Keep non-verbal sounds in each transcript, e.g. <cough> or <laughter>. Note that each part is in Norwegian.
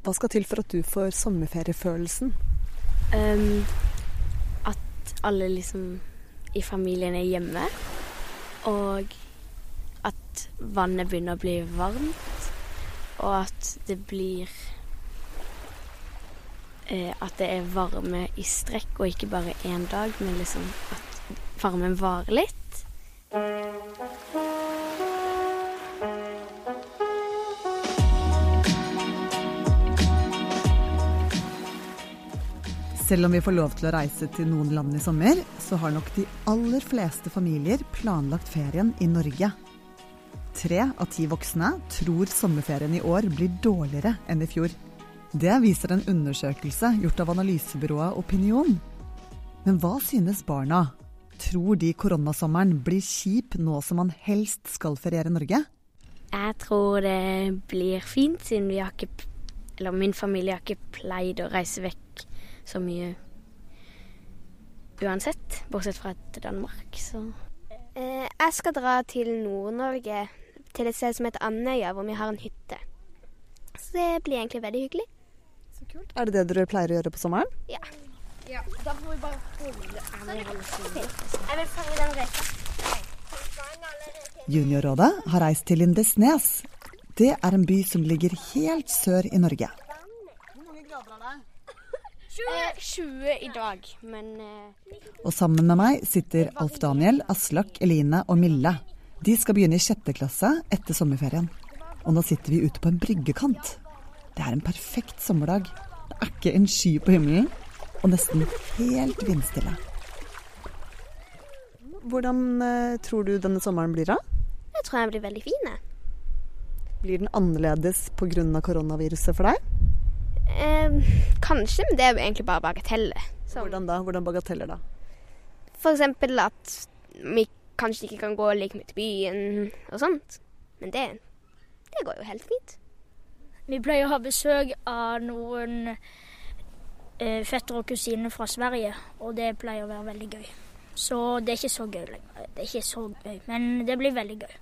Hva skal til for at du får sommerferiefølelsen? Um, at alle liksom i familien er hjemme. Og at vannet begynner å bli varmt. Og at det blir eh, At det er varme i strekk, og ikke bare én dag, men liksom at varmen varer litt. Selv om vi får lov til å reise til noen land i sommer, så har nok de aller fleste familier planlagt ferien i Norge. Tre av ti voksne tror sommerferien i år blir dårligere enn i fjor. Det viser en undersøkelse gjort av analysebyrået Opinion. Men hva synes barna? Tror de koronasommeren blir kjip nå som man helst skal feriere Norge? Jeg tror det blir fint, siden vi har ikke Eller min familie har ikke pleid å reise vekk så mye uansett. Bortsett fra til Danmark, så Eh, jeg skal dra til Nord-Norge, til et sted som heter Andøya, hvor vi har en hytte. Så det blir egentlig veldig hyggelig. Så kult. Er det det dere pleier å gjøre på sommeren? Ja. Da får vi bare holde Jeg vil fange den reka. Juniorrådet har reist til Lindesnes. Det er en by som ligger helt sør i Norge. Hvor mange grader er det? 20, 20 i dag, men eh, Og sammen med meg sitter Alf Daniel, Aslak, Eline og Mille. De skal begynne i sjette klasse etter sommerferien. Og nå sitter vi ute på en bryggekant. Det er en perfekt sommerdag. Det er ikke en sky på himmelen, og nesten helt vindstille. Hvordan eh, tror du denne sommeren blir da? Jeg tror jeg blir veldig fin. Blir den annerledes pga. koronaviruset for deg? Eh, kanskje, men det er jo egentlig bare bagateller. Hvordan da? Hvordan bagateller da? For eksempel at vi kanskje ikke kan gå like mye til byen og sånt. Men det, det går jo helt fint. Vi pleier å ha besøk av noen eh, fettere og kusiner fra Sverige, og det pleier å være veldig gøy. Så det er ikke så gøy lenger. Det er ikke så gøy, men det blir veldig gøy.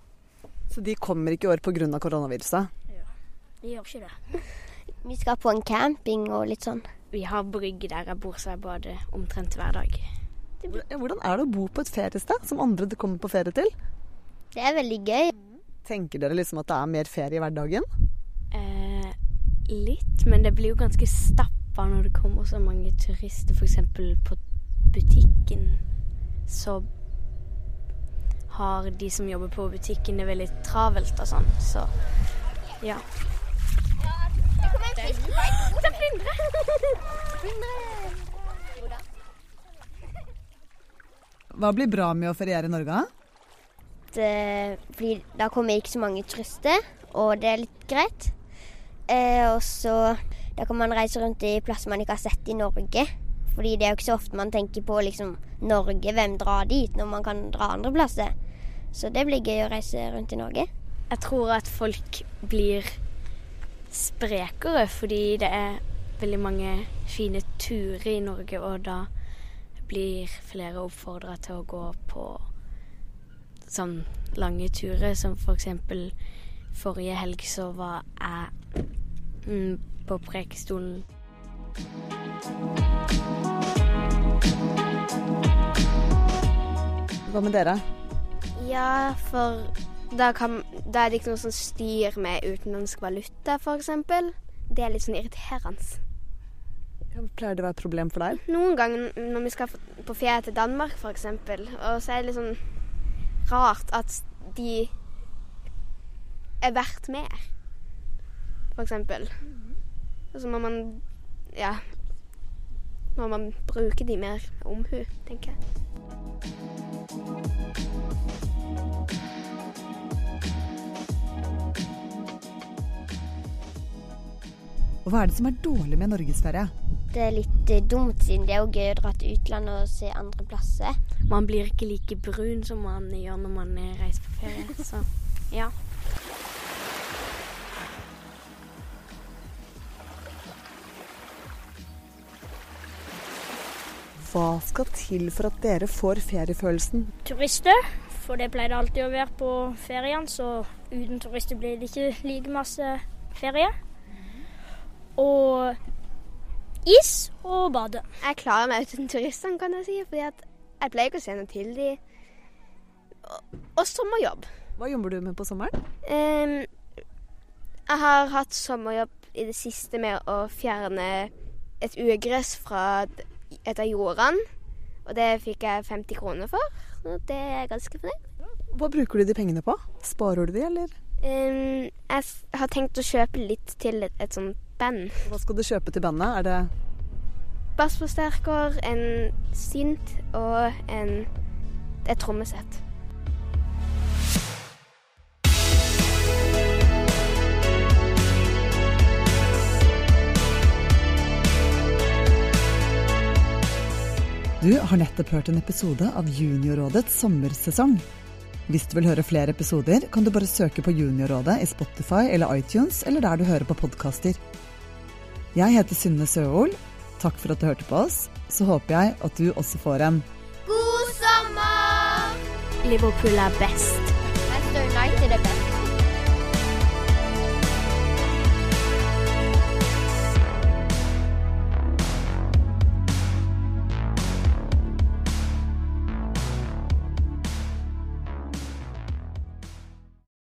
Så de kommer ikke i år pga. koronaviruset? Ja, De gjør ikke det. Vi skal på en camping og litt sånn. vi har brygge der jeg bor, så jeg bader omtrent hver dag. Hvordan er det å bo på et feriested som andre kommer på ferie til? Det er veldig gøy. Tenker dere liksom at det er mer ferie i hverdagen? Eh, litt, men det blir jo ganske stappa når det kommer så mange turister, f.eks. på butikken. Så har de som jobber på butikken det veldig travelt og sånn, så ja. Det kommer en fisk på vei. Det flyndre. Hva blir bra med å feriere i Norge? Det fordi da kommer ikke så mange turister, og det er litt greit. Eh, og så da kan man reise rundt i plasser man ikke har sett i Norge. Fordi det er jo ikke så ofte man tenker på liksom, Norge, hvem drar dit, når man kan dra andre plasser. Så det blir gøy å reise rundt i Norge. Jeg tror at folk blir sprekere fordi det er veldig mange fine turer i Norge, og da blir flere oppfordra til å gå på sånn lange turer, som for eksempel forrige helg så var jeg mm, på Prekestolen. Hva med dere? Ja, for da, kan, da er det ikke noe som styr med utenlandsk valuta, f.eks. Det er litt sånn irriterende. Pleier det å være et problem for deg? Noen ganger når vi skal på ferie til Danmark f.eks., og så er det litt sånn rart at de er verdt mer, f.eks. Og så må man ja må man bruke de mer omhu, tenker jeg. Og hva er det som er dårlig med norgesferie? Det er litt eh, dumt, siden det er jo gøy å dra til utlandet og se andre plasser. Man blir ikke like brun som man gjør når man reiser på ferie, <laughs> så ja. Hva skal til for at dere får feriefølelsen? Turister, for det pleier det alltid å være på ferien, så uten turister blir det ikke like masse ferie. Og is og bade. Jeg klarer meg uten turistene, kan jeg si. fordi at jeg pleier ikke å se noe til de. Og, og sommerjobb. Hva jobber du med på sommeren? Um, jeg har hatt sommerjobb i det siste med å fjerne et ugress fra et av jordene. Og det fikk jeg 50 kroner for. Og det er jeg ganske fornøyd. Hva bruker du de pengene på? Sparer du de, eller Um, jeg har tenkt å kjøpe litt til et, et sånt band. hva skal du kjøpe til bandet? Er det Bassforsterker, en synt og en, et trommesett. Du har nettopp hørt en episode av Juniorrådets sommersesong. Hvis du vil høre flere episoder, kan du bare søke på Juniorrådet i Spotify eller iTunes, eller der du hører på podkaster. Jeg heter Synne Søhol. Takk for at du hørte på oss. Så håper jeg at du også får en God sommer! Liverpool er best. Manchester United er best.